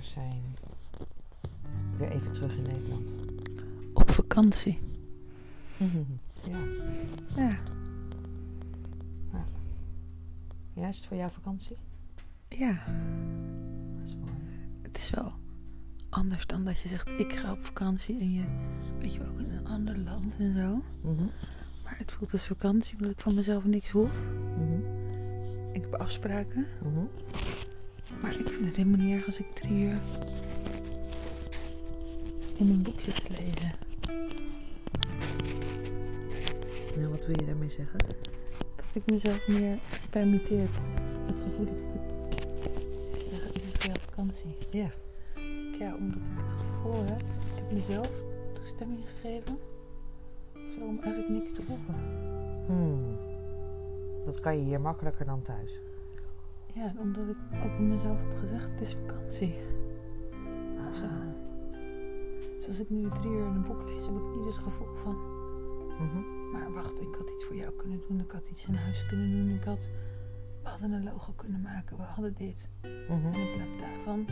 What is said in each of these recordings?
Zijn weer even terug in Nederland. Op vakantie. ja. Ja. ja, is het voor jou vakantie? Ja. Dat is mooi. Het is wel anders dan dat je zegt ik ga op vakantie en je weet je wel in een ander land en zo. Mhm. Maar het voelt als vakantie omdat ik van mezelf niks hoef. Mhm. Ik heb afspraken. Mhm. Maar ik vind het helemaal niet erg als ik drie uur in een boek zit te lezen. Nou, wat wil je daarmee zeggen? Dat ik mezelf meer permitteer. Het gevoel dat ik zeg, is het jou vakantie? Ja. Ja, omdat ik het gevoel heb, ik heb mezelf toestemming gegeven om eigenlijk niks te hoeven. Hmm. Dat kan je hier makkelijker dan thuis. Ja, omdat ik ook op mezelf heb gezegd, het is vakantie. Zo. Dus als ik nu drie uur een boek lees, heb ik niet het gevoel van... Mhm. Maar wacht, ik had iets voor jou kunnen doen. Ik had iets in huis kunnen doen. Ik had... We hadden een logo kunnen maken. We hadden dit. Mhm. En in plaats daarvan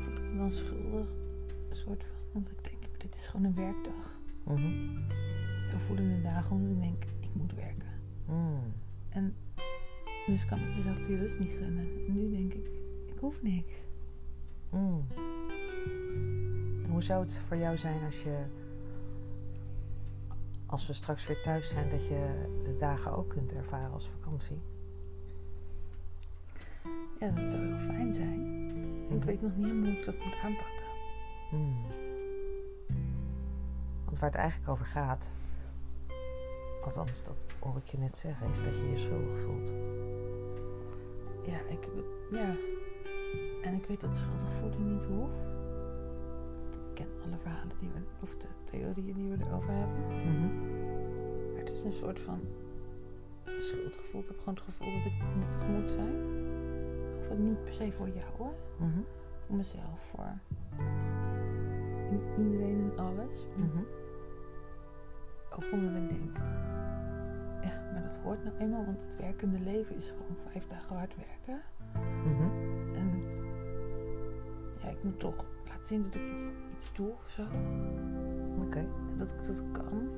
voel ik me dan schuldig. Een soort van... Want ik denk, dit is gewoon een werkdag. Mhm. Zo voelen de dagen omdat ik denk, ik moet werken. Hmm. En dus kan ik mezelf die rust niet gunnen. En nu denk ik, ik hoef niks. Hmm. Hoe zou het voor jou zijn als je, als we straks weer thuis zijn, dat je de dagen ook kunt ervaren als vakantie? Ja, dat zou heel fijn zijn. Ik weet nog niet helemaal hoe ik dat moet aanpakken. Hmm. Want waar het eigenlijk over gaat, althans dat hoor ik je net zeggen, is dat je je schuldig voelt. Ja, ik heb het, ja. En ik weet dat schuldgevoel niet hoeft. Ik ken alle verhalen die we, of de theorieën die we erover hebben. Mhm. Maar het is een soort van schuldgevoel. Ik heb gewoon het gevoel dat ik nuttig moet zijn. Of het niet per se voor jou hoor. Mhm. Voor mezelf, voor iedereen en alles. Mhm. Ook omdat ik denk, maar dat hoort nou eenmaal, want het werkende leven is gewoon vijf dagen hard werken. Mhm. En ja, ik moet toch laten zien dat ik iets, iets doe of zo. Oké. En dat ik dat kan.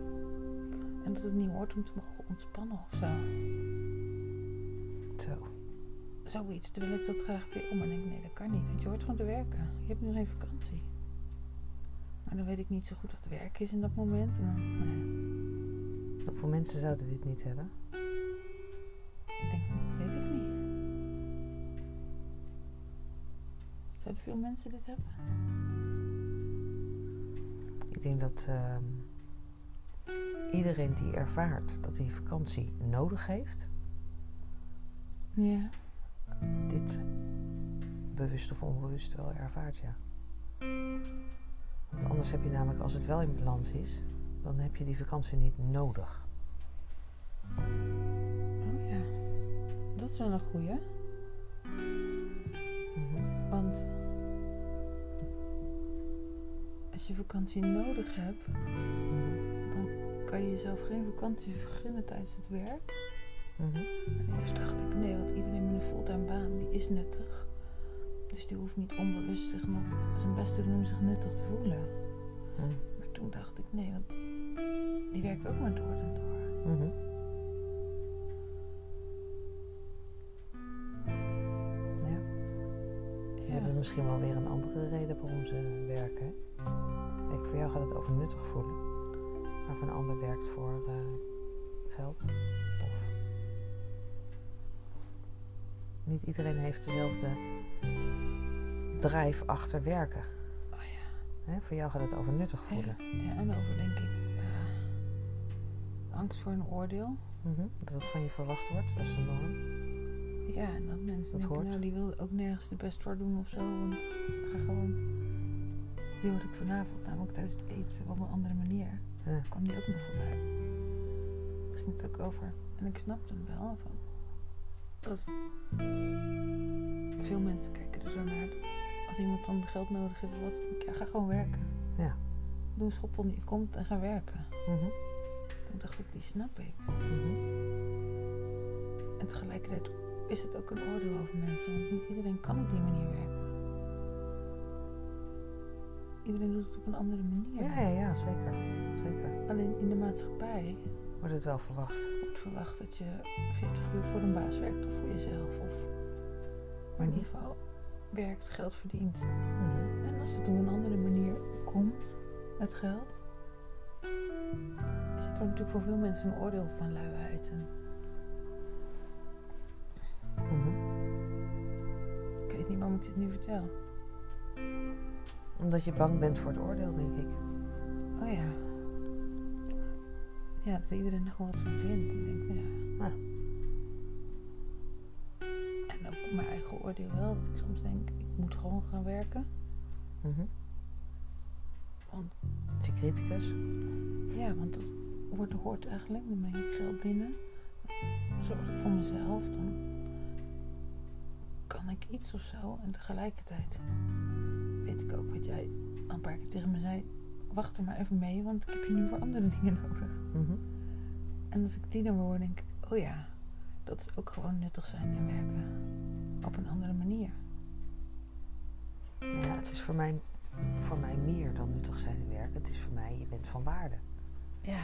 En dat het niet hoort om te mogen ontspannen of zo. Zo. Zoiets. Terwijl ik dat graag weer om en denk, nee, dat kan niet. Want je hoort gewoon te werken. Je hebt nu geen vakantie. Maar dan weet ik niet zo goed wat werk is in dat moment. En dan, nou ja, Hoeveel mensen zouden dit niet hebben? ik denk, weet ik niet. Zouden veel mensen dit hebben? Ik denk dat ehm, iedereen die ervaart dat hij vakantie nodig heeft, Ja. dit bewust of onbewust wel ervaart, ja. Want anders heb je namelijk, als het wel in balans is, dan heb je die vakantie niet nodig. Oh ja. Dat is wel een goeie. Mhm. Want als je vakantie nodig hebt, Mhm. dan kan je jezelf geen vakantie vergunnen tijdens het werk. Mhm. En eerst dacht ik, nee, want iedereen met een fulltime baan, die is nuttig. Dus die hoeft niet onbewust zich nog zijn best te doen om zich nuttig te voelen. Mhm. Maar toen dacht ik, nee, want die werken ook maar door en door. Mhm. Ja, die hebben misschien wel weer een andere reden waarom ze werken. Kijk, voor jou gaat het over nuttig voelen. Maar voor een ander werkt voor eh, geld. Of niet iedereen heeft dezelfde drive achter werken. Oh ja. Hè? Voor jou gaat het over nuttig voelen. Ja, ja, en over denk ik ja, angst voor een oordeel. Mhm. Dat het van je verwacht wordt, dat is de norm. Ja, en dat mensen Dat denken, hoort. nou die wil ook nergens de best voor doen of zo. Want ga gewoon. Die hoorde ik vanavond, namelijk tijdens het eten op een andere manier. Ja. kwam die ook nog voorbij. Daar ging het ook over. En ik snapte hem wel van. Dat veel mensen kijken er zo naar. Als iemand dan geld nodig heeft, of wat, ja, ga gewoon werken. Ja. Doe een schoppel die je komt en ga werken. Mhm. Toen dacht ik, die snap ik. Mhm. En tegelijkertijd is het ook een oordeel over mensen. Want niet iedereen kan op die manier werken. iedereen doet het op een andere manier. Ja, ja, ja, zeker. zeker. Alleen in de maatschappij Wordt het wel verwacht. wordt verwacht dat je 40 uur voor een baas werkt of voor jezelf. Of, maar in ieder geval werkt, geld verdient. Mhm. En als het op een andere manier komt, het geld, er natuurlijk voor veel mensen een oordeel van luiheid. En Mhm. ik weet niet waarom ik dit nu vertel. Omdat je bang bent voor het oordeel, denk ik. Oh ja. Ja, dat iedereen er gewoon wat van vindt. En denk, nou ja. Ja. En ook mijn eigen oordeel wel. Dat ik soms denk, ik moet gewoon gaan werken. Mhm. Want Is je criticus? ja, want dat hoort, hoort eigenlijk. Dan breng ik geld binnen. Zorg ik voor mezelf. Dan kan ik iets of zo. En tegelijkertijd weet ik ook wat jij al een paar keer tegen me zei. Wacht er maar even mee, want ik heb je nu voor andere dingen nodig. Mhm. En als ik die dan hoor, denk ik, oh ja, dat is ook gewoon nuttig zijn en werken op een andere manier. Ja, het is voor mij, voor mij meer dan nuttig zijn en werken. Het is voor mij, je bent van waarde. Ja,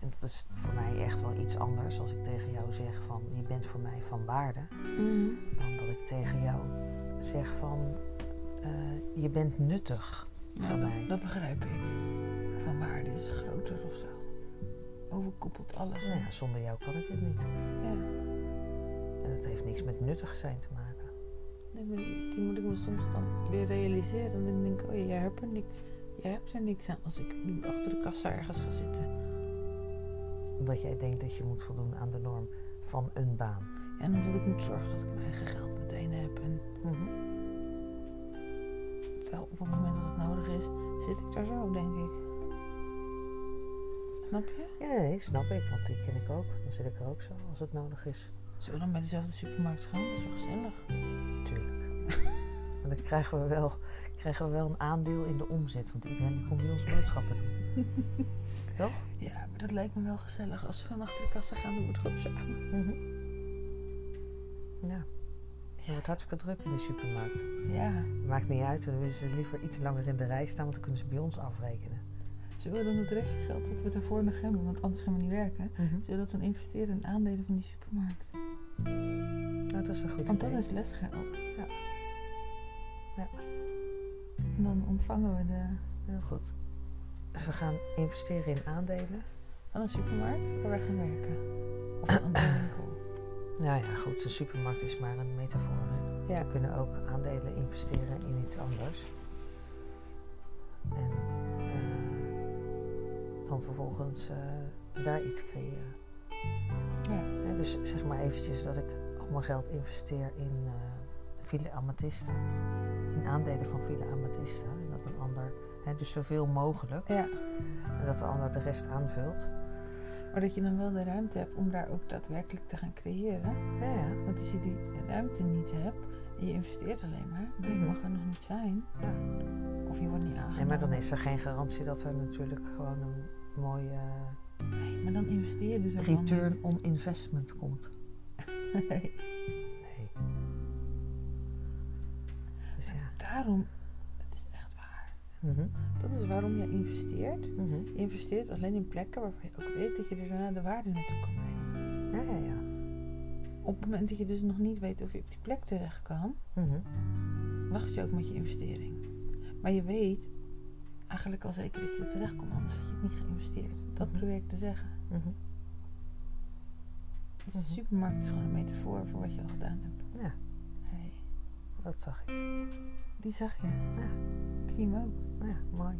En dat is voor mij echt wel iets anders als ik tegen jou zeg van je bent voor mij van waarde. Dan dat ik tegen jou zeg van eh, je bent nuttig maar voor dat, mij. dat begrijp ik. Van waarde is groter of zo. Overkoepelt alles. Nou ja, zonder jou kan ik het niet. Ja. En dat heeft niks met nuttig zijn te maken. Nee, die moet ik me soms dan weer realiseren. En dan denk ik, oh ja, jij hebt er niks, jij hebt er niks aan als ik nu achter de kassa ergens ga zitten. Omdat jij denkt dat je moet voldoen aan de norm van een baan. En omdat ik moet zorgen dat ik mijn eigen geld meteen heb. En terwijl op het moment dat het nodig is, zit ik daar zo, denk ik. Snap je? Ja, nee, snap ik, want die ken ik ook. Dan zit ik er ook zo als het nodig is. Zullen we dan bij dezelfde supermarkt gaan? Dat is wel gezellig. Tuurlijk. maar dan krijgen we, wel, krijgen we wel een aandeel in de omzet. Want iedereen die komt bij ons boodschappen doen. Toch? Ja, maar dat lijkt me wel gezellig. Als we dan achter de kassa gaan, doen we het gewoon samen. Mhm. Ja. Het wordt hartstikke druk in de supermarkt. Ja. Maakt niet uit, dan willen ze liever iets langer in de rij staan, want dan kunnen ze bij ons afrekenen. We dan het restje geld wat we daarvoor nog hebben, want anders gaan we niet werken, zullen we dat dan investeren in aandelen van die supermarkt? Nou, dat is een goed Want dat is lesgeld. Ja. Ja. En dan ontvangen we de, Heel goed. We gaan investeren in aandelen. van een supermarkt waar wij gaan werken. Of een andere winkel. Nou ja, goed, de supermarkt is maar een metafoor. Hè? Ja. We kunnen ook aandelen investeren in iets anders. En eh, dan vervolgens eh, daar iets creëren. Ja. Dus zeg maar eventjes dat ik al mijn geld investeer in eh Villa Amatista. In aandelen van Villa Amatista. Dus zoveel mogelijk. Ja, En dat de ander de rest aanvult. maar dat je dan wel de ruimte hebt om daar ook daadwerkelijk te gaan creëren. Ja, ja. Want als je die ruimte niet hebt en je investeert alleen maar, maar je Mhm. mag er nog niet zijn. Ja. Of je wordt niet aangenomen. Nee, maar dan is er geen garantie dat er natuurlijk gewoon een mooie Nee, maar dan investeer je dus ook return on investment komt. Nee. Nee. Dus ja. Daarom, Mhm. Dat is waarom je investeert. Mhm. Je investeert alleen in plekken waarvan je ook weet dat je er daarna de waarde naartoe kan brengen. Ja, ja, ja. Op het moment dat je dus nog niet weet of je op die plek terecht kan, Mhm. wacht je ook met je investering. Maar je weet eigenlijk al zeker dat je er terecht komt, anders had je het niet geïnvesteerd. Dat probeer ik te zeggen. Dus de supermarkt is gewoon een metafoor voor wat je al gedaan hebt. Ja, Hey, dat zag ik. die zag je. Ja. Ik zie hem ook. Ja, mooi.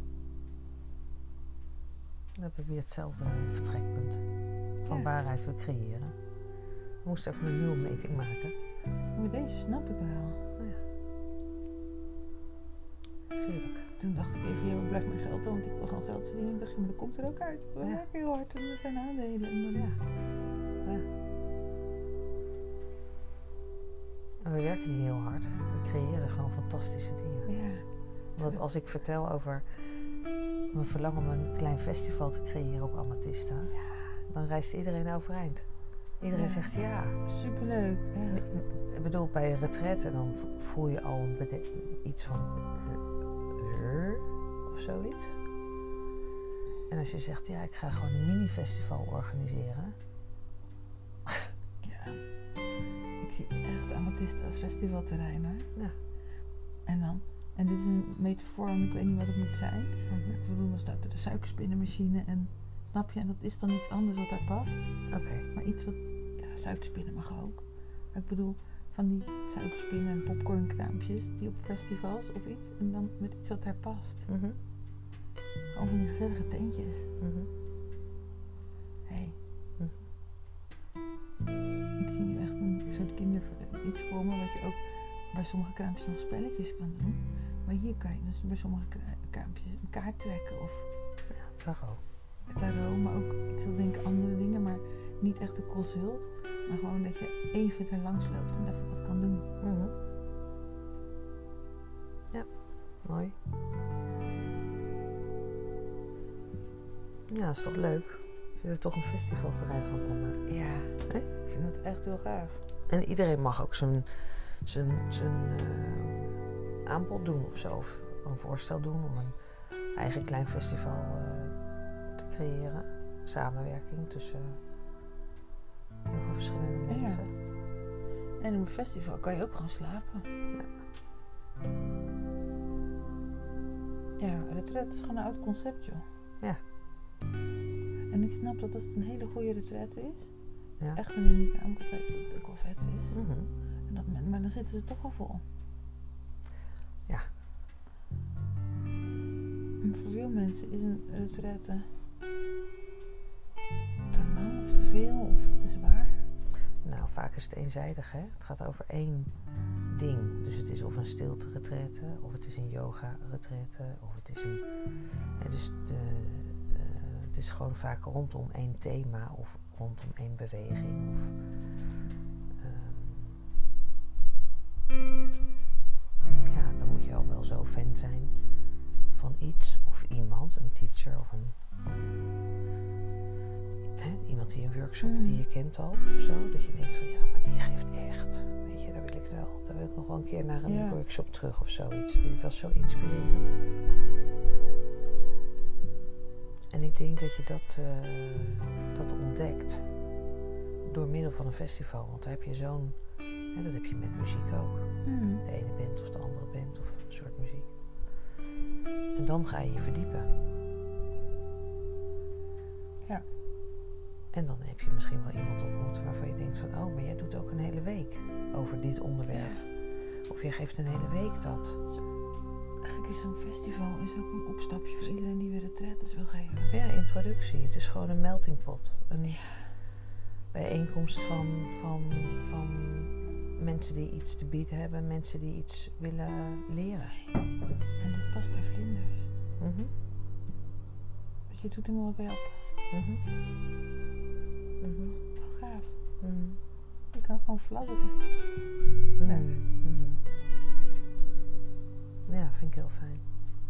Dan hebben we weer hetzelfde vertrekpunt. Van Ja. waaruit we creëren. We moesten even een nulmeting maken. Maar deze snap ik wel. Tuurlijk. Toen dacht ik even, ja, waar blijft mijn geld dan? Want ik wil gewoon geld verdienen. Dacht, ja, maar dat komt er ook uit. We Ja. werken heel hard en er zijn aandelen. Ja. ja. En we werken niet heel hard. We creëren gewoon fantastische dingen. Ja. Want als ik vertel over mijn verlangen om een klein festival te creëren op Amatista, dan rijst iedereen overeind. Iedereen Ja. zegt ja. Superleuk. Echt. Ik bedoel, bij een retret en dan vo- voel je al iets van. "Huh? zoiets. En als je zegt, ja, ik ga gewoon een mini-festival organiseren. Ja. Ik zie echt Amatista als festivalterrein hoor. Ja. En dan, en dit is een metafoor, en ik weet niet wat het moet zijn. Maar ik bedoel, dan staat er de suikerspinnenmachine en snap je? En dat is dan iets anders wat daar past. Oké. Maar iets wat, ja, suikerspinnen mag ook. Maar ik bedoel, van die suikerspinnen en popcornkraampjes die op festivals of iets. En dan met iets wat daar past. Mhm. Gewoon van die gezellige tentjes. Mhm. Hey. Mhm. Ik zie nu echt een soort kinder iets voor me wat je ook bij sommige kraampjes nog spelletjes kan doen. Maar hier kan je dus bij sommige kraampjes een kaart trekken of Ja, tarot. het tarot, maar ook, ik zal denken andere dingen, maar niet echt de consult. Maar gewoon dat je even er langs loopt en even wat kan doen. Mhm. Ja, mooi. Ja, is toch leuk? Je er toch een festivalterrein van kan maken. Ja, ik vind het echt heel gaaf. En iedereen mag ook zijn, zijn, zijn eh, aanbod doen of zo. Of een voorstel doen om een eigen klein festival eh, te creëren. Samenwerking tussen heel veel verschillende Ja. mensen. En op een festival kan je ook gewoon slapen. Ja, retret is gewoon een oud concept, joh. Ja. En ik snap dat als het een hele goede retret is, Ja. echt een unieke aanbod heeft, dat het ook wel vet is. Mhm. En dat men, maar dan zitten ze toch wel vol. voor veel mensen is een retraite te lang of te veel of te zwaar. Nou, vaak is het eenzijdig, hè? Het gaat over één ding. Dus het is of een stilte-retraite, of het is een yoga-retraite, of het is een... Hè, dus de, eh, het is gewoon vaak rondom één thema of rondom één beweging. Of, ehm, ja, dan moet je al wel zo fan zijn van iets of iemand, een teacher of een... Hè, iemand die een workshop Mm. die je kent al of zo. Dat je denkt van ja, maar die geeft echt. Weet je, daar wil ik wel. Daar wil ik nog wel een keer naar een Ja. workshop terug of zoiets. Die was zo inspirerend. En ik denk dat je dat, eh, dat ontdekt door middel van een festival. Want daar heb je zo'n. Hè, dat heb je met muziek ook. Hmm. De ene band of de andere band of een soort muziek. En dan ga je je verdiepen. Ja. En dan heb je misschien wel iemand ontmoet waarvan je denkt van... oh, maar jij doet ook een hele week over dit onderwerp. Of je geeft een hele week dat. Eigenlijk is zo'n festival is ook een opstapje voor iedereen die weer retretes wil geven. Ja, introductie. Het is gewoon een melting pot. Een bijeenkomst van, van, van mensen die iets te bieden hebben. Mensen die iets willen leren. En dit past bij vlinders. Mhm, Dus je doet helemaal wat bij jou past. mhm, Dat is mhm, toch wel gaaf. mhm, Je kan gewoon fladderen. mhm, Ja. Ja, vind ik heel fijn.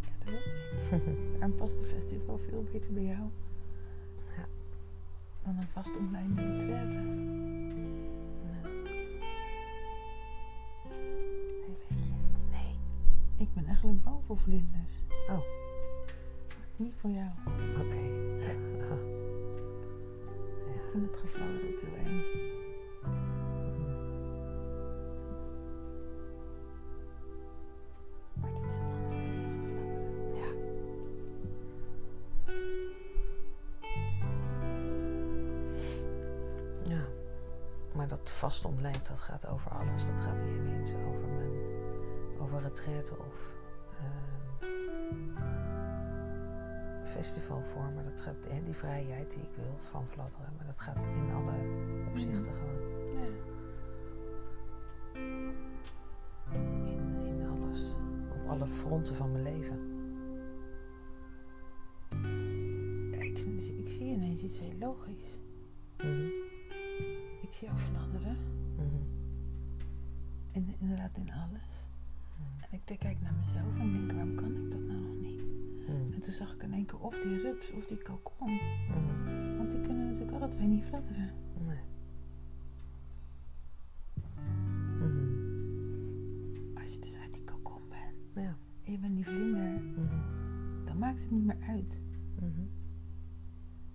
Ja, dat weet ik. Daarom past de festival veel beter bij jou. Ja. Dan een vast omlijnde retraite. Eigenlijk bang voor vlinders. Oh. Niet voor jou. Oké. Ik vind het gefladderend heel eng. Maar dit is een andere manier van fladderen. Ja. Ja. Maar dat vast omlijnd, dat gaat over alles. Dat gaat niet ineens over mijn over retraite of festivalvormen. Dat gaat, hè, die vrijheid die ik wil van fladderen. Maar dat gaat in alle opzichten gewoon. Ja. In, in alles. Op alle fronten van mijn leven. Ja, ik, ik zie ineens iets heel logisch. Mhm, Ik zie ook fladderen. mhm, En inderdaad in alles. mhm, En ik kijk naar mezelf en denk, waarom kan En toen zag ik in één keer of die rups of die kokon. mhm. Want die kunnen natuurlijk alle twee niet fladderen. Nee. Mhm. Als je dus uit die kokon bent Ja. en je bent die vlinder, Mhm. dan maak maakt het niet meer uit.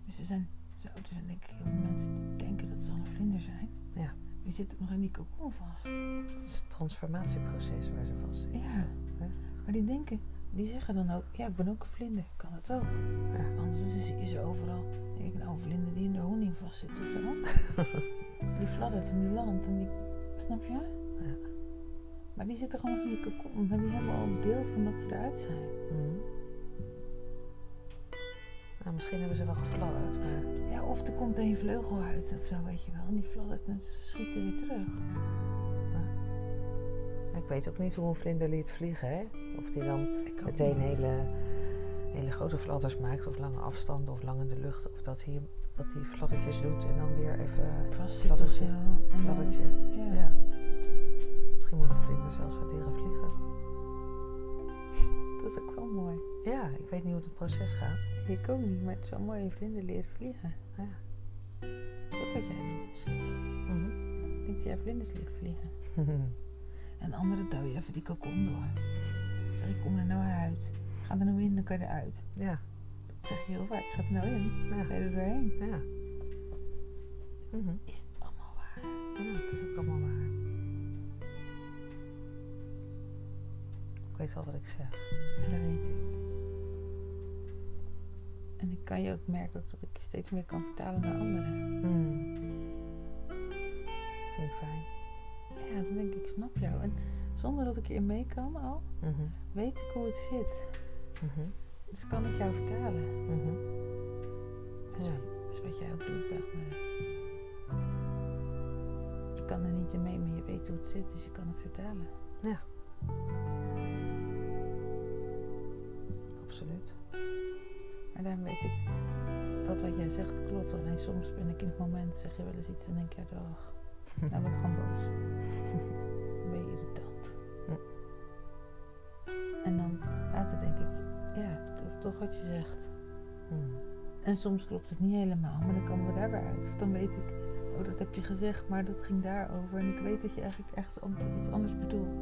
Dus er zijn, zo, er zijn denk ik heel veel mensen die denken dat ze al een vlinder zijn. Ja. Die zitten nog in die cocon vast. Het is het transformatieproces waar ze vast zitten. Ja. Maar die denken, die zeggen dan ook, ja, ik ben ook een vlinder. Kan dat ook? Ja. Anders je ze overal. Denk ik, nou, een vlinder die in de honing vast zit of zo. die fladdert en die landt en die, snap je? Ja. Maar die zitten gewoon nog in die cocon. Maar die hebben al een beeld van dat ze eruit zijn. Mhm. Nou, misschien hebben ze wel gefladderd, maar Ja, of er komt een vleugel uit of zo, weet je wel. En die fladdert en ze schieten weer terug. Ik weet ook niet hoe een vlinder liet vliegen, hè? Of die dan meteen niet. hele, hele grote fladders maakt, of lange afstanden, of lang in de lucht. Of dat hij dat die fladdertjes doet en dan weer even vast fladdertje. Fladdertje. Ja. Ja. Misschien moet een vlinder zelfs wel leren vliegen. dat is ook wel mooi. Ja, ik weet niet hoe het proces gaat. Ik ook niet, maar het is wel mooi een vlinder leren vliegen. Ja. Dat is ook wat jij doet misschien. Mhm. Ik denk dat jij vlinders leert vliegen. En anderen douw je even die cocon door. Zeg ik, kom er nou uit. Ga er nou in, dan kan je eruit. ja, Dat zeg je heel vaak. Ga er nou in, ja, ga je er doorheen. ja. Mhm. Is het allemaal waar? Ja, het is ook allemaal waar. Ik weet wel wat ik zeg. Ja, dat weet ik. En ik kan je ook merken ook dat ik steeds meer kan vertalen naar anderen. Mm. Vind ik fijn. Ja, dan denk ik, ik snap jou. En zonder dat ik erin mee kan al, Mhm. weet ik hoe het zit. Mhm. Dus kan ik jou vertalen. Mhm. Dat is, Ja. dat is wat jij ook doet, Dagmar. Je kan er niet in mee, maar je weet hoe het zit, dus je kan het vertalen. Absoluut. Maar daarom weet ik dat wat jij zegt klopt. Alleen soms ben ik in het moment, zeg je wel eens iets en denk ik, ja dag. Nou ben ik gewoon boos. Dan ben je irritant. En dan later denk ik, ja, het klopt toch wat je zegt. Mm. En soms klopt het niet helemaal, maar dan komen we daar weer uit. Of dan weet ik, oh dat heb je gezegd, maar dat ging daarover. En ik weet dat je eigenlijk ergens iets anders bedoelt.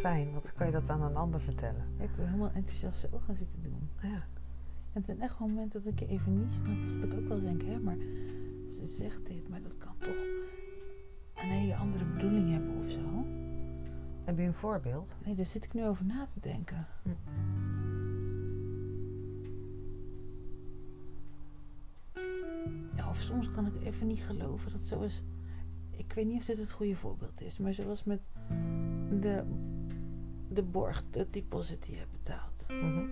Fijn, want dan kan je dat aan een ander vertellen. Ja, ik wil helemaal enthousiast zo gaan zitten doen. Ja. En het zijn echt wel momenten dat ik je even niet snap. Of dat ik ook wel denk, hè, maar ze zegt dit, maar dat kan toch een hele andere bedoeling hebben of zo. Heb je een voorbeeld? Nee, daar zit ik nu over na te denken. Hm. Ja, of soms kan ik even niet geloven dat zoals... Ik weet niet of dit het goede voorbeeld is, maar zoals met de, de borg, de deposit die je hebt betaald. Mhm.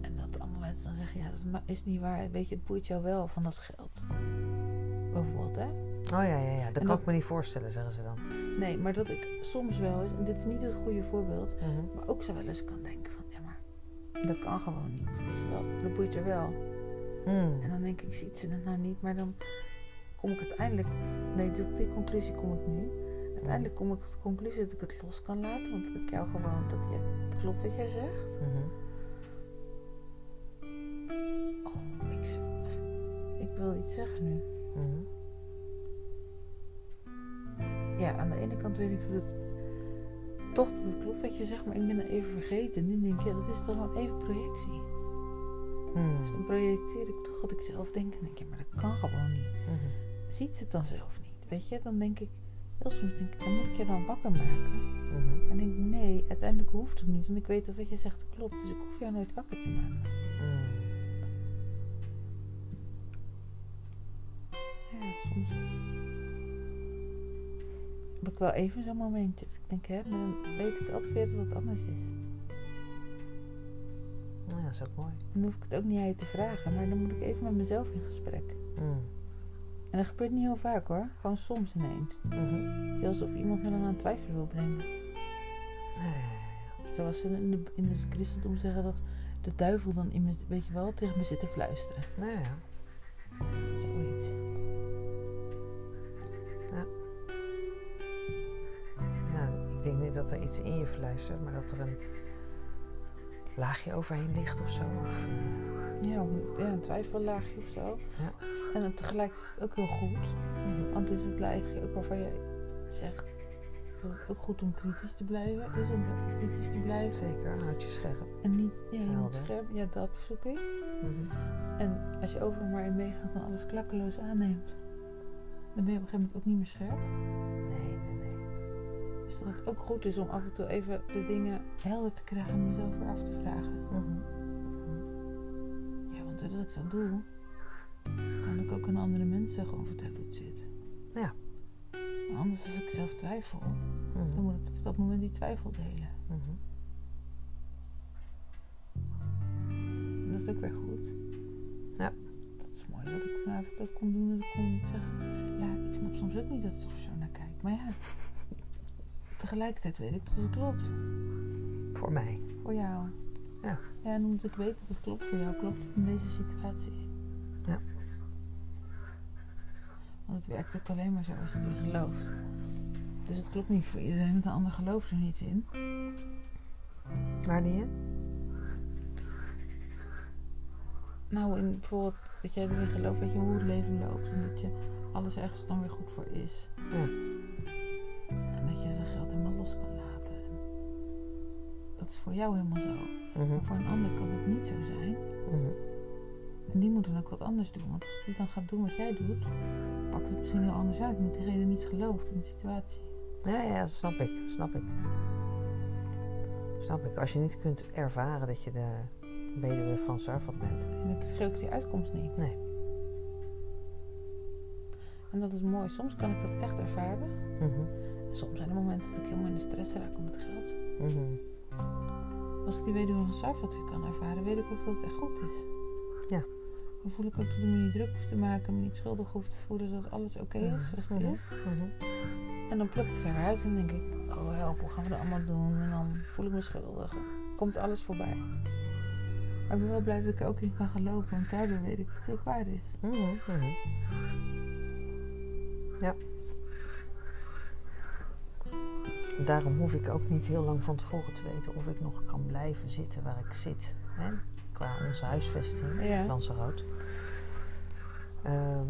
En dat allemaal mensen dan zeggen, ja, dat is niet waar. Weet je, het boeit jou wel van dat geld. Bijvoorbeeld, hè? Oh ja, ja, ja. Dat En kan dat- ik me niet voorstellen, zeggen ze dan. Nee, maar dat ik soms wel eens, en dit is niet het goede voorbeeld, Mhm. maar ook zo wel eens kan denken van, ja, maar dat kan gewoon niet. Weet je wel, dat boeit je wel. Mm. En dan denk ik, ziet ze het nou niet, maar dan kom ik uiteindelijk, nee, tot die conclusie kom ik nu. Uiteindelijk kom ik tot de conclusie dat ik het los kan laten, want dat ik jou gewoon, dat je, het klopt wat jij zegt. Mhm. Oh, ik, ik wil iets zeggen nu. Mhm. Ja, aan de ene kant weet ik dat het toch dat het klopt wat je zegt, maar ik ben het even vergeten. Nu denk ik, ja, dat is toch gewoon even projectie. Mm. Dus dan projecteer ik toch wat ik zelf denk en denk ik, ja, maar dat kan gewoon niet. Mhm. Ziet ze het dan zelf niet, weet je? Dan denk ik, heel soms denk ik, dan moet ik je dan wakker maken. Mhm. En denk ik, nee, uiteindelijk hoeft het niet, want ik weet dat wat je zegt klopt. Dus ik hoef jou nooit wakker te maken. Mm. Ja, soms heb ik wel even zo'n momentje. dat Ik denk, hè, maar dan weet ik altijd weer dat het anders is. Nou ja, dat is ook mooi. Dan hoef ik het ook niet aan je te vragen, maar dan moet ik even met mezelf in gesprek. Mm. En dat gebeurt niet heel vaak hoor, gewoon soms ineens. Mhm. Alsof iemand me dan aan het twijfelen wil brengen. Ja, ja, ja. Zoals ze in, de, in het christendom zeggen dat de duivel dan in me, weet je wel, tegen me zit te fluisteren. Nou ja. Zoiets. Nou, ik denk niet dat er iets in je fluistert, maar dat er een laagje overheen ligt of zo. Of, eh, Ja, een, ja, een twijfellaagje of zo. Ja. En tegelijk is het ook heel goed. Want het is het laagje ook waarvan je zegt dat het ook goed om kritisch te blijven is. Om kritisch te blijven. Zeker, houd je scherp. En niet, ja, je moet scherp. Ja, dat zoek ik. Mhm. En als je overal maar in meegaat en alles klakkeloos aanneemt, dan ben je op een gegeven moment ook niet meer scherp. Nee, nee, nee. Dus dat het ook goed is om af en toe even de dingen helder te krijgen en mezelf weer af te vragen. Mhm. Doordat ik dat doe, kan ik ook aan andere mensen gewoon vertellen hoe het zit. Ja. Maar anders als ik zelf twijfel, Mhm. dan moet ik op dat moment die twijfel delen. Mhm. En dat is ook weer goed. Ja. Dat is mooi dat ik vanavond ook kon doen. Dat ik kon zeggen, ja, ik snap soms ook niet dat ze er zo naar kijkt. Maar ja, tegelijkertijd weet ik dat het klopt. Voor mij. Voor jou. Ja. En omdat ik weet dat het klopt voor jou, klopt het in deze situatie. Ja. Want het werkt ook alleen maar zo als je het gelooft. Dus het klopt niet voor iedereen, want de ander gelooft er niet in. Waar niet in? Nou, in bijvoorbeeld dat jij erin gelooft, weet je, hoe het leven loopt. En dat je alles ergens dan weer goed voor is. Ja. En dat je je geld helemaal los kan dat is voor jou helemaal zo. Mhm. Maar voor een ander kan dat niet zo zijn. Mhm. En die moet dan ook wat anders doen. Want als die dan gaat doen wat jij doet, pakt het misschien heel anders uit. Omdat diegene niet gelooft in de situatie. Ja, ja, dat snap ik. Snap ik. Snap ik. Als je niet kunt ervaren dat je de weduwe van Sarfat bent. En dan krijg je ook die uitkomst niet. Nee. En dat is mooi. Soms kan ik dat echt ervaren. Mhm. Soms zijn er momenten dat ik helemaal in de stress raak om het geld. Mhm. Als ik die weduwe van Sarfat weer kan ervaren, weet ik ook dat het echt goed is. Ja. Dan voel ik ook dat ik me niet druk hoef te maken, me niet schuldig hoef te voelen dat alles oké is zoals het Mhm. is. Mhm. En dan pluk ik het eruit en denk ik, oh help, hoe gaan we dat allemaal doen? En dan voel ik me schuldig. Komt alles voorbij. Maar ik ben wel blij dat ik er ook in kan geloven, want daardoor weet ik dat het ook waar is. Mhm. Mhm. Ja. Daarom hoef ik ook niet heel lang van tevoren te weten of ik nog kan blijven zitten waar ik zit. Hè? Qua onze huisvesting, Ja. Lanzarote. Ehm,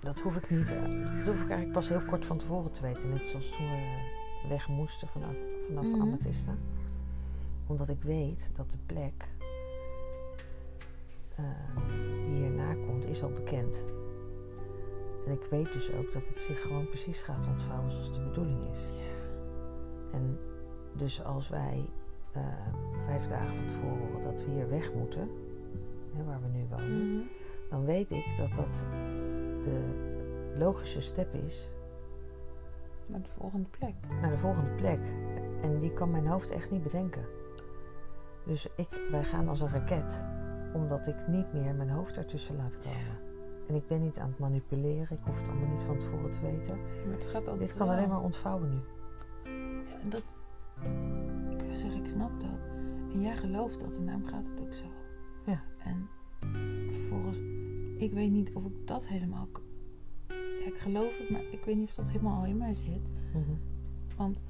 dat hoef ik niet. eh, Dat hoef ik eigenlijk pas heel kort van tevoren te weten. Net zoals toen we weg moesten vanaf, vanaf. Amethysta. Omdat ik weet dat de plek eh, die hierna komt, is al bekend. En ik weet dus ook dat het zich gewoon precies gaat ontvouwen zoals de bedoeling is. En dus als wij eh, vijf dagen van tevoren horen dat we hier weg moeten, hè, waar we nu wonen, Mhm. dan weet ik dat dat de logische step is Naar de volgende plek. naar de volgende plek. En die kan mijn hoofd echt niet bedenken. Dus ik, wij gaan als een raket, omdat ik niet meer mijn hoofd ertussen laat komen. En ik ben niet aan het manipuleren, ik hoef het allemaal niet van tevoren te weten. Maar het gaat altijd Dit kan wel. alleen maar ontvouwen nu. Ja, en dat... Ik wil zeggen, ik snap dat. En jij gelooft dat en daarom gaat het ook zo. Ja. En vervolgens... Ik weet niet of ik dat helemaal... Ja, ik geloof het, maar ik weet niet of dat helemaal al in mij zit. Mhm. Want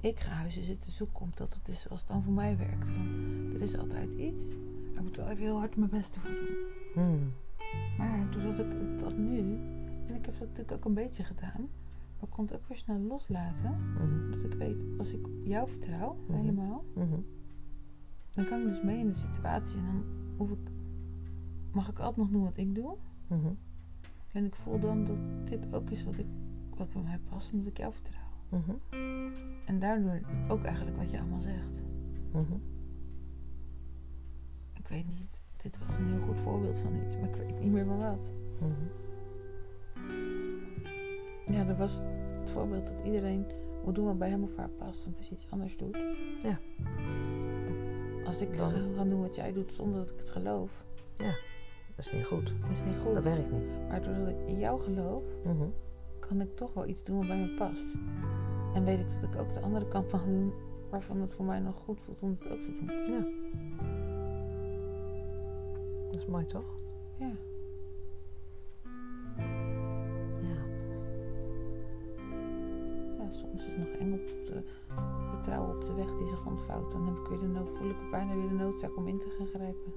ik ga huizen zitten zoeken omdat het is zoals het dan voor mij werkt. Van, er is altijd iets. Maar ik moet wel even heel hard mijn best ervoor doen. Hmm. Maar doordat ik dat nu... En ik heb dat natuurlijk ook een beetje gedaan. Maar ik kon het ook weer snel loslaten. Mhm. Dat ik weet, als ik jou vertrouw, Mhm. helemaal, Mhm. dan kan ik dus mee in de situatie. En dan hoef ik, mag ik altijd nog doen wat ik doe. En ik voel dan dat dit ook is wat, ik, wat bij mij past, omdat ik jou vertrouw. En daardoor ook eigenlijk wat je allemaal zegt. Ik weet niet, dit was een heel goed voorbeeld van iets, maar ik weet niet meer van wat. Mhm. Ja, er was het voorbeeld dat iedereen moet doen wat bij hem of haar past, want als je iets anders doet. Ja. Als ik Dan- ga doen wat jij doet zonder dat ik het geloof, Dat is niet goed. dat is niet goed. Dat werkt niet. Maar doordat ik in jou geloof, Mhm. kan ik toch wel iets doen wat bij me past. En weet ik dat ik ook de andere kant mag doen waarvan het voor mij nog goed voelt om het ook te doen. Dat is mooi toch? Ja. Ja. ja, soms is het nog eng op te vertrouwen op de weg die zich ontvouwt. Dan heb ik weer de nood, voel ik bijna weer de noodzaak om in te gaan grijpen.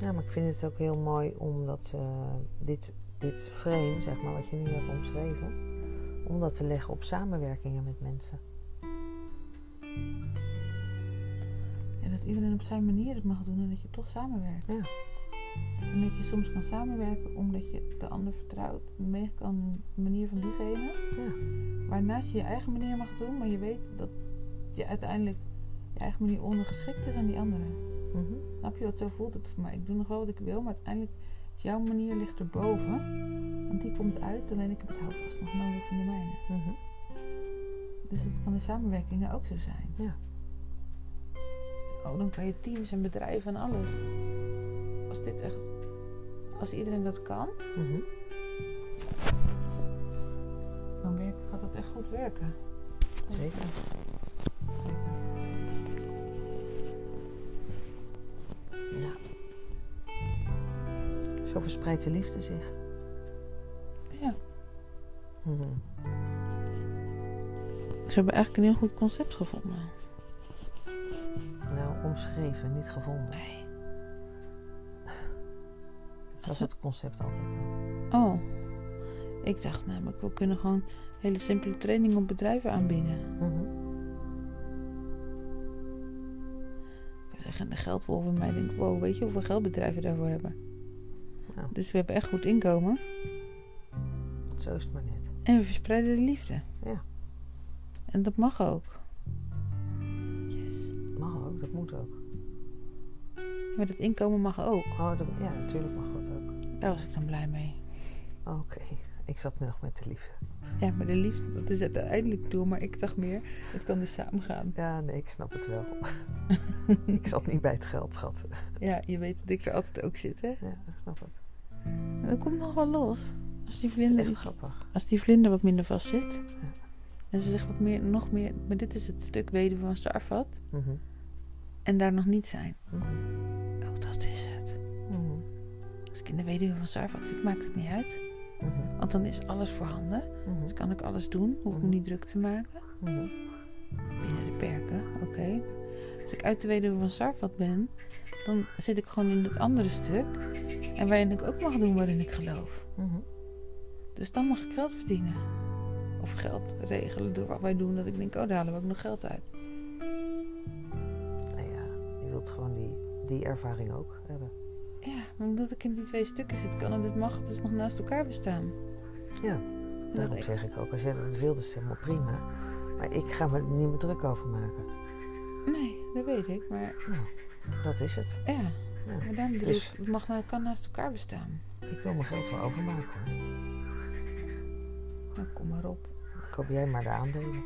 Ja, maar ik vind het ook heel mooi omdat eh, dit, dit frame, zeg maar, wat je nu hebt omschreven, om dat te leggen op samenwerkingen met mensen. En dat iedereen op zijn manier het mag doen en dat je toch samenwerkt. Ja. En dat je soms kan samenwerken omdat je de ander vertrouwt en mee kan de manier van diegene. Ja. Waarnaast je je eigen manier mag doen, maar je weet dat je uiteindelijk je eigen manier ondergeschikt is aan die andere. Mhm. Snap je wat zo voelt het voor mij? Ik doe nog wel wat ik wil, maar uiteindelijk is jouw manier ligt erboven. Want die komt uit, alleen ik heb het houvast nog nodig van de mijne. Mhm. Dus dat kan in samenwerkingen ook zo zijn. Ja. Oh, dan kan je teams en bedrijven en alles. Als dit echt, als iedereen dat kan, Mhm. dan werkt, gaat dat echt goed werken. Zeker. Ja. Zo verspreidt de liefde zich. Ja. Mhm. Ze hebben eigenlijk een heel goed concept gevonden. Omschreven, niet gevonden. Nee. Dat is het concept altijd. Oh. Ik dacht namelijk, we kunnen gewoon hele simpele training op bedrijven aanbieden. Mhm. We zeggen de geldwolf in mij denkt, wow, weet je hoeveel geld bedrijven daarvoor hebben? Nou, Dus we hebben echt goed inkomen. zo is het maar net. En we verspreiden de liefde. Ja. En dat mag ook. Ook. Maar dat inkomen mag ook. Oh, dat- ja, natuurlijk mag dat ook. Daar was ik dan blij mee. Oké, ik zat nog met de liefde. Ja, maar de liefde, dat is het uiteindelijk doel. Maar ik dacht meer, het kan dus samen gaan. Ja, nee, ik snap het wel. ik zat niet bij het geld, schat. Ja, je weet dat ik er altijd ook zit, hè? Ja, ik snap het. En dat komt nog wel los. Als die is vlinder, echt grappig. als die vlinder wat minder vast zit. En ze zegt wat meer, nog meer. Maar dit is het stuk weduwe van Sarfat. Mhm. En daar nog niet zijn. Mhm. Oh, dat is het. Mhm. Als ik in de weduwe van Sarfat zit, maakt het niet uit. Mhm. Want dan is alles voorhanden. Mhm. Dus kan ik alles doen. Hoef ik me niet druk te maken. Binnen de perken, oké. Als ik uit de weduwe van Sarfat ben, dan zit ik gewoon in het andere stuk. En waarin ik ook mag doen waarin ik geloof. Dus dan mag ik geld verdienen. Of geld regelen door wat wij doen. Dat ik denk, oh, daar halen we ook nog geld uit. Wilt gewoon die, die ervaring ook hebben. Ja, maar omdat ik in die twee stukken zit, kan het, dit mag het dus nog naast elkaar bestaan. Ja, En dat ik, zeg ik ook, als jij dat wilde, is het helemaal prima. Maar ik ga me er niet meer druk over maken. nee, dat weet ik. Maar Nou, dat is het. ja, Ja. maar daarom bedoel Dus- ik, het mag, kan naast elkaar bestaan. Ik wil mijn geld wel overmaken hoor. Nou, kom maar op. Koop jij maar de aandelen.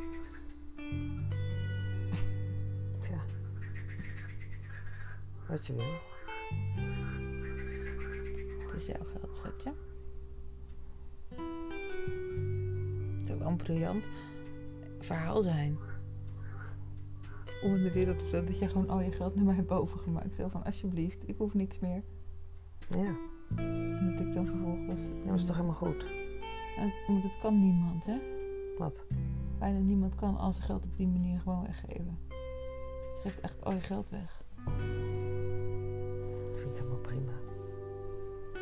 Wat je wil. Het is jouw geld, schatje. Het zou wel een briljant verhaal zijn. Om in de wereld te vertellen dat je gewoon al je geld naar mij hebt overgemaakt. Zo van, alsjeblieft, ik hoef niks meer. Ja, En dat ik dan vervolgens... dat is toch helemaal goed. En- maar dat kan niemand, hè? Wat? Bijna niemand kan al zijn geld op die manier gewoon weggeven. Je geeft echt al je geld weg. Helemaal prima.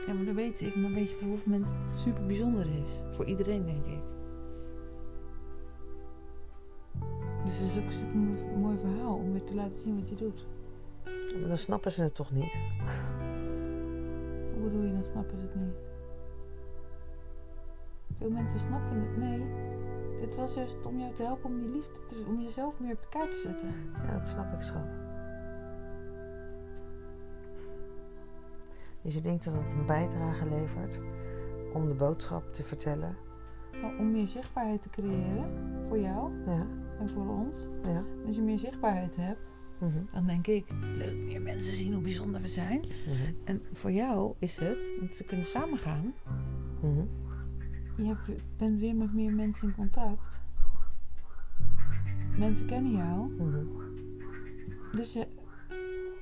Ja, maar dat weet ik. Maar weet je voor hoeveel mensen het super bijzonder is? Voor iedereen, denk ik. Dus het is ook een super mooi- mooi verhaal om weer te laten zien wat je doet. Maar dan snappen ze het toch niet? Hoe bedoel je, dan snappen ze het niet? Veel mensen snappen het. Nee, dit was juist om jou te helpen om die liefde, te, om jezelf meer op de kaart te zetten. Ja, dat snap ik, schat. Dus je denkt dat het een bijdrage levert om de boodschap te vertellen? Nou, om meer zichtbaarheid te creëren voor jou Ja, en voor ons. ja. Als je meer zichtbaarheid hebt, Mhm. dan denk ik, leuk, meer mensen zien hoe bijzonder we zijn. Mhm. En voor jou is het, want ze kunnen samen gaan. Mhm. Je bent weer met meer mensen in contact. Mensen kennen jou. Dus je,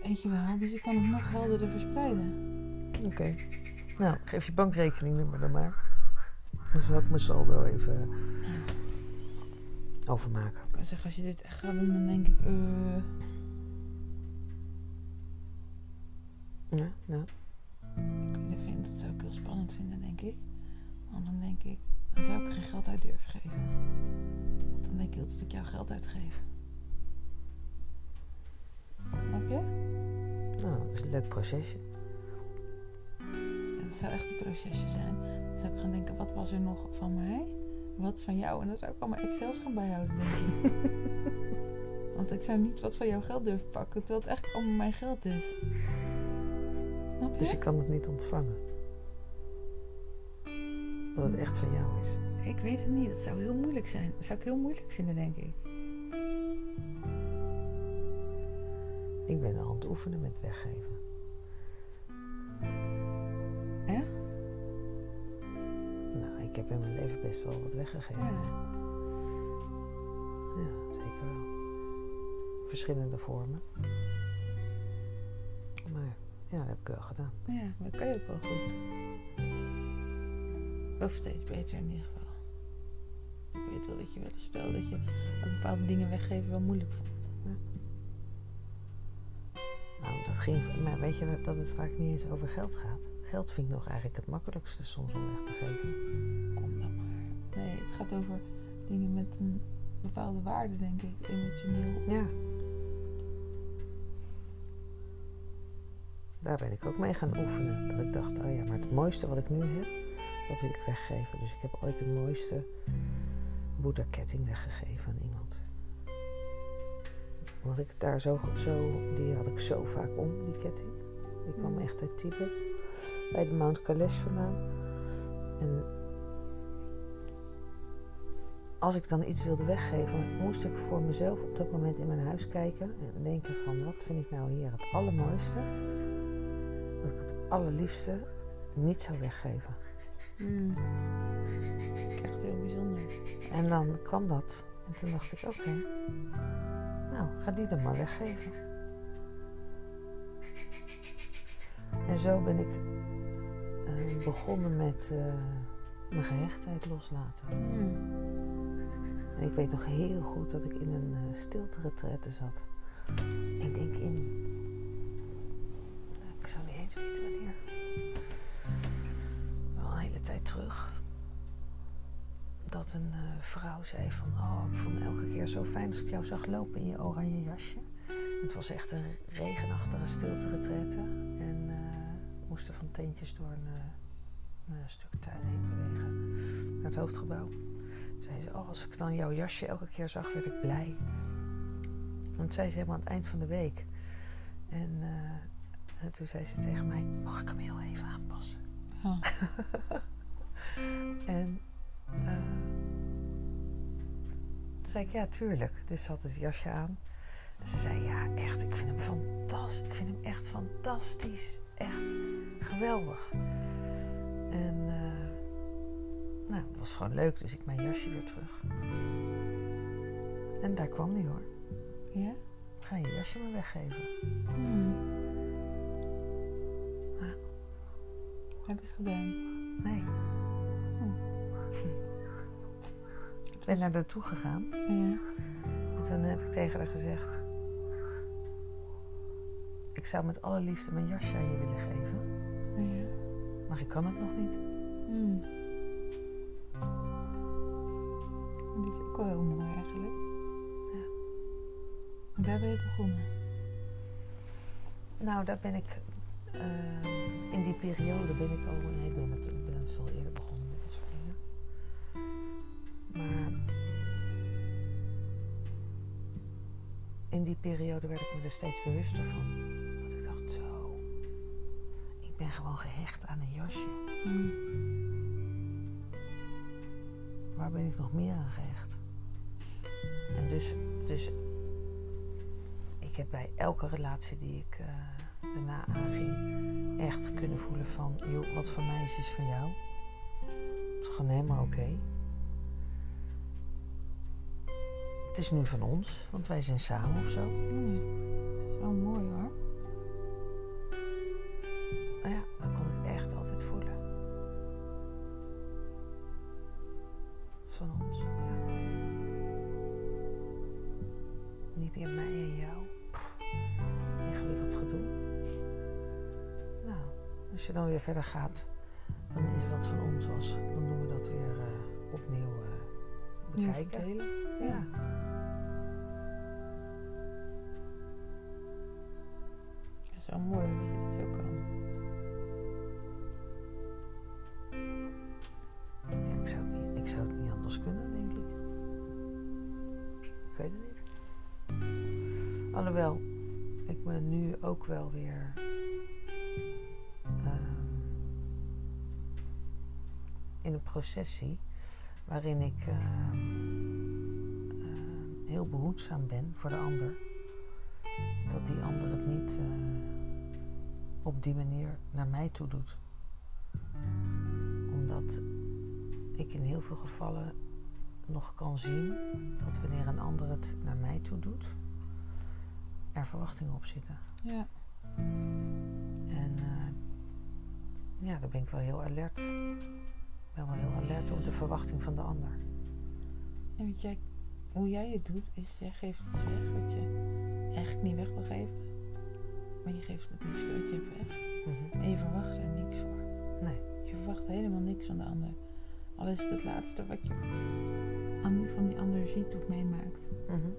weet je wel, dus je kan het nog helderder verspreiden. Oké. Nou, geef je bankrekeningnummer dan maar. Dan zal ik mijn saldo even overmaken. Ik kan zeggen, als je dit echt gaat doen, dan denk ik, eh, Ja, nou. ik. Want dan denk ik, dan zou ik geen geld uit durven geven. Want dan denk ik dat ik jouw geld uitgeef. Snap je? Nou, dat is een leuk procesje. Dat zou echt een procesje zijn. Dan zou ik gaan denken, wat was er nog van mij? Wat van jou? En dan zou ik allemaal Excels gaan bijhouden, denk ik. Want ik zou niet wat van jouw geld durven pakken, terwijl het eigenlijk allemaal mijn geld is. Snap je? Dus je kan het niet ontvangen. Dat het echt van jou is. Ik weet het niet. Dat zou heel moeilijk zijn. Dat zou ik heel moeilijk vinden, denk ik. Ik ben aan het oefenen met weggeven. Ik heb in mijn leven best wel wat weggegeven. Ja. Ja, zeker wel. Verschillende vormen. Maar ja, dat heb ik wel gedaan. Ja, maar dat kan je ook wel goed. Of steeds beter in ieder geval. Ik weet wel dat je wel eens dat je bepaalde dingen weggeven wel moeilijk vond. Ging, maar weet je dat het vaak niet eens over geld gaat? Geld vind ik nog eigenlijk het makkelijkste soms om weg te geven. Kom dan maar. Nee, het gaat over dingen met een bepaalde waarde, denk ik. Emotioneel. Ja. Daar ben ik ook mee gaan oefenen. Dat ik dacht, oh ja, maar het mooiste wat ik nu heb, dat wil ik weggeven. Dus ik heb ooit de mooiste Boeddha-ketting weggegeven aan iemand. Want ik daar zo, zo, die had ik zo vaak om, die ketting. Die kwam Mm. echt uit Tibet, bij de Mount Kailash vandaan. En als ik dan iets wilde weggeven, moest ik voor mezelf op dat moment in mijn huis kijken en denken van wat vind ik nou hier het allermooiste, dat ik het allerliefste niet zou weggeven. Mm. Dat vind ik echt heel bijzonder. En dan kwam dat en toen dacht ik oké, nou ga die dan maar weggeven. En zo ben ik eh, begonnen met eh, mijn gehechtheid loslaten. Mm. En ik weet nog heel goed dat ik in een uh, stilte retraite zat. Ik denk in. Ik zou niet eens weten wanneer. Wel een hele tijd terug. Dat een uh, vrouw zei van, oh, ik vond me elke keer zo fijn als ik jou zag lopen in je oranje jasje. Het was echt een regenachtige stilte retraite. En uh, we moesten van tentjes door een, uh, een stuk tuin heen bewegen. Naar het hoofdgebouw zei ze, oh, als ik dan jouw jasje elke keer zag, werd ik blij. Want zei ze helemaal aan het eind van de week. En, en toen zei ze tegen mij, mag ik hem heel even aanpassen? Huh. en uh, toen zei ik, ja, tuurlijk. Dus ze had het jasje aan. En ze zei, ja, echt, ik vind hem fantastisch. Ik vind hem echt fantastisch. Echt geweldig. En... Uh, nou, dat was gewoon leuk, dus ik mijn jasje weer terug. En daar kwam die hoor. Ja? Ga je jasje maar weggeven. Hmm. Ah. Heb je het gedaan? Nee. Hm. Ik ben naar naartoe gegaan. Ja. En toen heb ik tegen haar gezegd... Ik zou met alle liefde mijn jasje aan je willen geven. Ja. Maar ik kan het nog niet. Hmm. Die is ook wel heel mooi eigenlijk. Ja. En daar ben je begonnen. Nou, daar ben ik... Uh, in die periode ben ik al... Nee, ik ben het, ik ben het veel eerder begonnen met dat soort. Maar... In die periode werd ik me er steeds bewuster van. Dat ik dacht, zo... Ik ben gewoon gehecht aan een jasje. Waar ben ik nog meer aan gehecht? En dus, dus ik heb bij elke relatie die ik uh, daarna aanging, echt kunnen voelen van, joh, wat van mij is, is van jou. Het is gewoon helemaal oké. Het is nu van ons, want wij zijn samen of zo. Dat is wel mooi hoor. Maar ja, dat kon ik echt altijd voelen. Het is van ons, ja. Niet meer mij en jou. Pff, ingewikkeld gedoe. Nou, als je dan weer verder gaat, dan is wat van ons was, dan doen we dat weer eh, opnieuw Nieuw bekijken. Ja. Mooi dat je dat zo kan. Ja, ik, zou het niet, anders kunnen, denk ik. Ik weet het niet. Alhoewel, ik me nu ook wel weer. ehm, in een proces zie waarin ik ehm, ehm, heel behoedzaam ben voor de ander. Dat die ander het niet eh, op die manier naar mij toe doet. Omdat ik in heel veel gevallen nog kan zien dat wanneer een ander het naar mij toe doet, er verwachtingen op zitten. Ja. En eh, ja, daar ben ik wel heel alert. Ik ben wel heel alert op de verwachting van de ander. En weet jij, hoe jij het doet, is jij geeft iets weg wat je eigenlijk niet weg wil geven. Maar je geeft het liefst wat je hebt weg. Mhm. En je verwacht er niks voor. Nee. Je verwacht helemaal niks van de ander. Al is het het laatste wat je aan van die ander ziet of meemaakt. Mhm.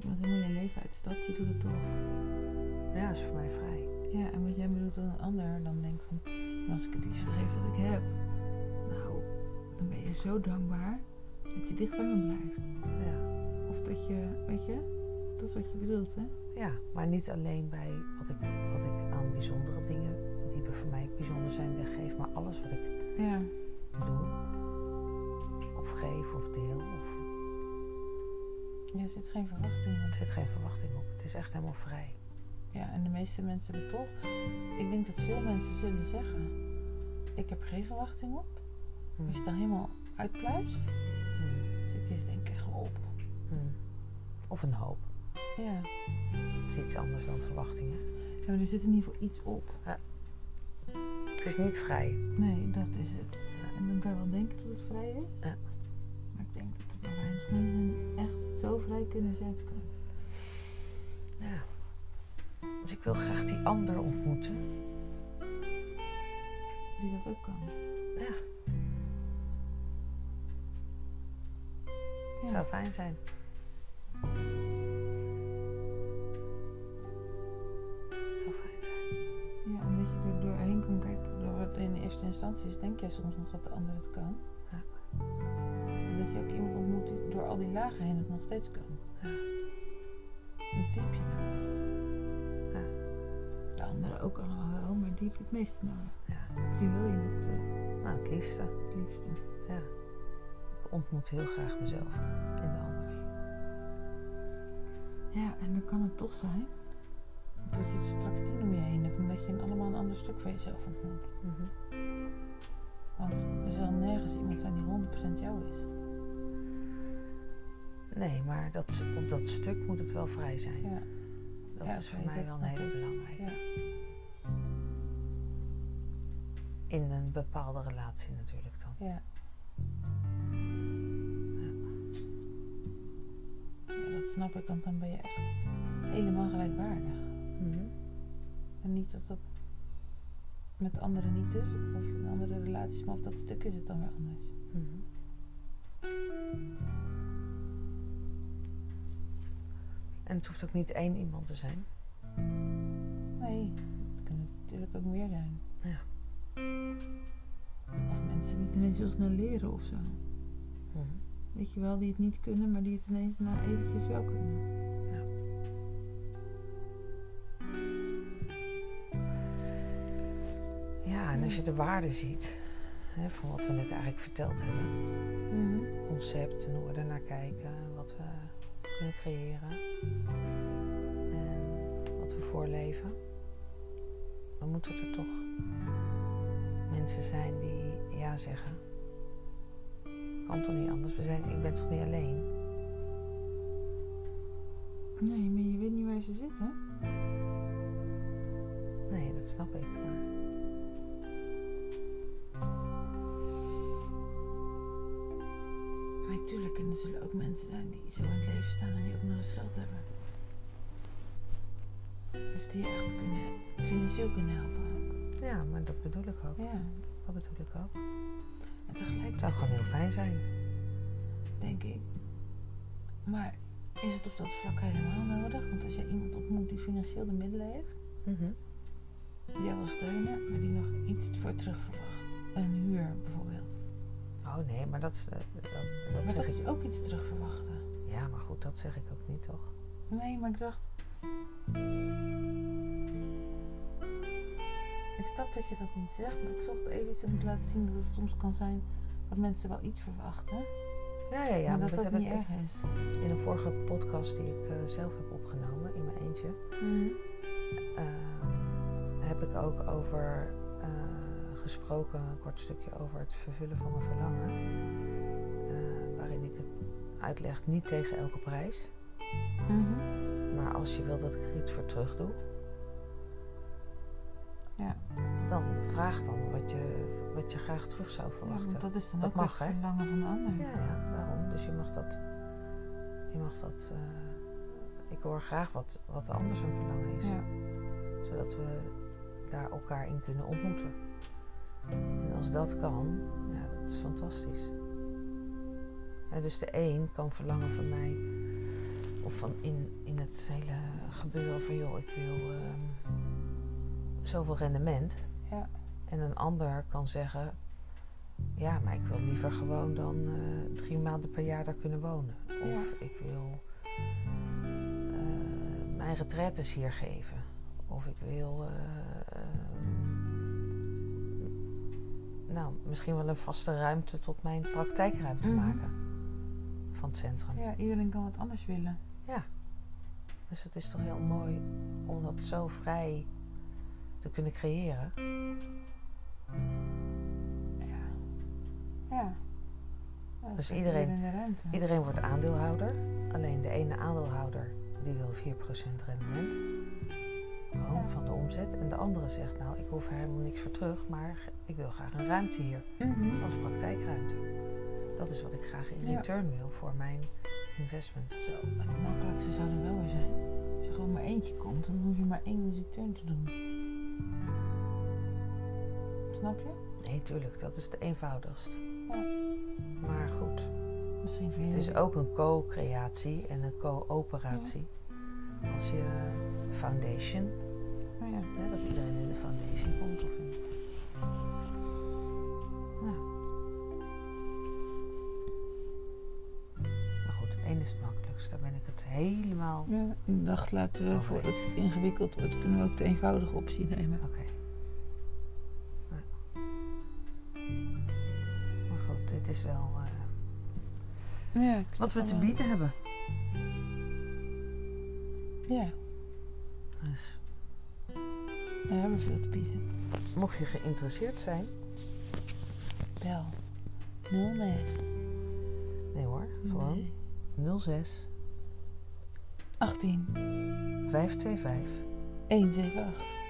Iemand helemaal je leven uitstapt, je doet het toch. Ja, is voor mij vrij. Ja, en wat jij bedoelt dat een ander dan denkt van... "Maar als ik het liefste geef wat ik heb... Nou, dan ben je zo dankbaar dat je dicht bij me blijft. Ja. Of dat je, weet je, dat is wat je bedoelt, hè? Ja, maar niet alleen bij wat ik, wat ik aan bijzondere dingen die voor mij bijzonder zijn weggeef, maar alles wat ik Ja. doe, of geef of deel, of, Er zit geen verwachting er op. zit geen verwachting op. Het is echt helemaal vrij. Ja, en de meeste mensen hebben toch... Ik denk dat veel mensen zullen zeggen... Ik heb er geen verwachting op. Als je dan helemaal uitpluist, Mhm. zit je er denk ik echt op. Mhm. Of een hoop. Ja. Het is iets anders dan verwachtingen. ja, maar er zit in ieder geval iets op. Het is niet vrij. Nee, dat is het. En dan kan je wel denken dat het vrij is. Ja. Maar ik denk dat er maar weinig mensen echt zo vrij kunnen zijn. Ja. Dus ik wil graag die ander ontmoeten. Die dat ook kan. Ja, het Ja. zou fijn zijn. In eerste instantie is, denk jij soms nog dat de ander het kan. Ja. En dat je ook iemand ontmoet die door al die lagen heen het nog steeds kan. Ja. Een tipje nodig. Ja. De anderen ook allemaal wel, maar die het meeste nodig. Ja. Dus die wil je het, eh, Nou, het liefste. het liefste. Ja. Ik ontmoet heel graag mezelf in de ander. Ja, en dan kan het toch zijn dat je er straks tien om je heen hebt, omdat je een allemaal een ander stuk van jezelf ontmoet. Mhm. Want er zal nergens iemand zijn die 100% jou is. Nee, maar dat, op dat stuk moet het wel vrij zijn. Ja, Dat Ja, is voor mij wel een hele belangrijke. ja. In een bepaalde relatie natuurlijk dan. Ja. Ja, dat snap ik, want dan ben je echt helemaal gelijkwaardig. Mhm. En niet dat dat met anderen niet is, of in andere relaties, maar op dat stuk is het dan weer anders. Mhm. En het hoeft ook niet één iemand te zijn. Nee, het kunnen natuurlijk ook meer zijn. Ja. Of mensen die het ineens heel snel leren of zo. Mhm. Weet je wel, die het niet kunnen, maar die het ineens na eventjes wel kunnen. Ja, en als je de waarde ziet hè, van wat we net eigenlijk verteld hebben, concept en hoe we er naar kijken, wat we kunnen creëren en wat we voorleven, dan moeten er toch mensen zijn die ja zeggen. Kan toch niet anders? We zijn, ik ben toch niet alleen? Nee, maar je weet niet waar ze zitten. Nee, dat snap ik. Maar Maar tuurlijk, en er zullen ook mensen zijn die zo in het leven staan en die ook nog eens geld hebben. Dus die je echt kunnen, financieel kunnen helpen ook. ja, maar dat bedoel ik ook. Ja, dat bedoel ik ook. En Het tegelijk zou gewoon heel fijn zijn. denk ik, maar is het op dat vlak helemaal nodig? Want als je iemand ontmoet die financieel de middelen heeft, Mhm. die jou wil steunen, maar die nog iets voor terug verwacht. Een huur bijvoorbeeld. Oh nee, maar dat, is, eh, dat, dat Maar zeg dat ik. is ook iets terug verwachten. Ja, maar goed, dat zeg ik ook niet, toch? Nee, maar ik dacht. Ik snap dat je dat niet zegt, maar ik zocht even iets om te laten zien dat het soms kan zijn dat mensen wel iets verwachten, Ja, ja, ja. maar maar dat dat, heb niet ik erg is. in een vorige podcast die ik eh, zelf heb opgenomen in mijn eentje. ehm, heb ik ook over gesproken, een kort stukje over het vervullen van mijn verlangen. Eh, waarin ik het uitleg niet tegen elke prijs. Mhm. Maar als je wil dat ik er iets voor terug doe, Ja. dan vraag dan wat je, wat je graag terug zou verwachten. dat is dan Dat ook mag, hè? verlangen van de ander. Ja, ja, daarom. Dus je mag dat. Je mag dat. eh, ik hoor graag wat, wat de ander zijn verlangen is. Ja. Zodat we daar elkaar in kunnen ontmoeten. En als dat kan, ja, dat is fantastisch. En dus de een kan verlangen van mij, of van in, in het hele gebeuren van joh, ik wil ehm, zoveel rendement. Ja. En een ander kan zeggen, ja, maar ik wil liever gewoon dan eh, drie maanden per jaar daar kunnen wonen. Of Ja. ik wil eh, mijn retraites hier geven. Of ik wil, eh, nou, misschien wel een vaste ruimte tot mijn praktijkruimte Mhm. maken van het centrum. ja, iedereen kan wat anders willen. Dus het is toch heel mooi om dat zo vrij te kunnen creëren. Ja. Ja. Ja, dat Dus iedereen-. Iedereen wordt aandeelhouder. Alleen de ene aandeelhouder die wil 4% rendement. Gewoon van de omzet. En de andere zegt nou ik hoef er helemaal niks voor terug. Maar ik wil graag een ruimte hier Mhm. als praktijkruimte. Dat is wat ik graag in Ja. return wil voor mijn investment. Zo, het makkelijkste zou dan wel weer zijn. Als je gewoon maar eentje komt, dan hoef je maar één return te doen. Snap je? Nee, tuurlijk, dat is de eenvoudigst. Ja. Maar goed, Misschien vind het is ook een co-creatie en een co-operatie. Als je foundation, Ja. hè, dat iedereen in de foundation komt. Of in... Nou. Maar goed, één is het makkelijkst. Daar ben ik het helemaal... ja. Ik dacht, laten we voordat het ingewikkeld wordt, kunnen we ook de eenvoudige optie nemen. Oké. Maar goed, dit is wel eh, Ja, wat we te bieden hebben. Ja, Dus we hebben veel te bieden. mocht je geïnteresseerd zijn... Bel. 09. Nee hoor, gewoon 06 18 525. 178. Dat bedoel ik.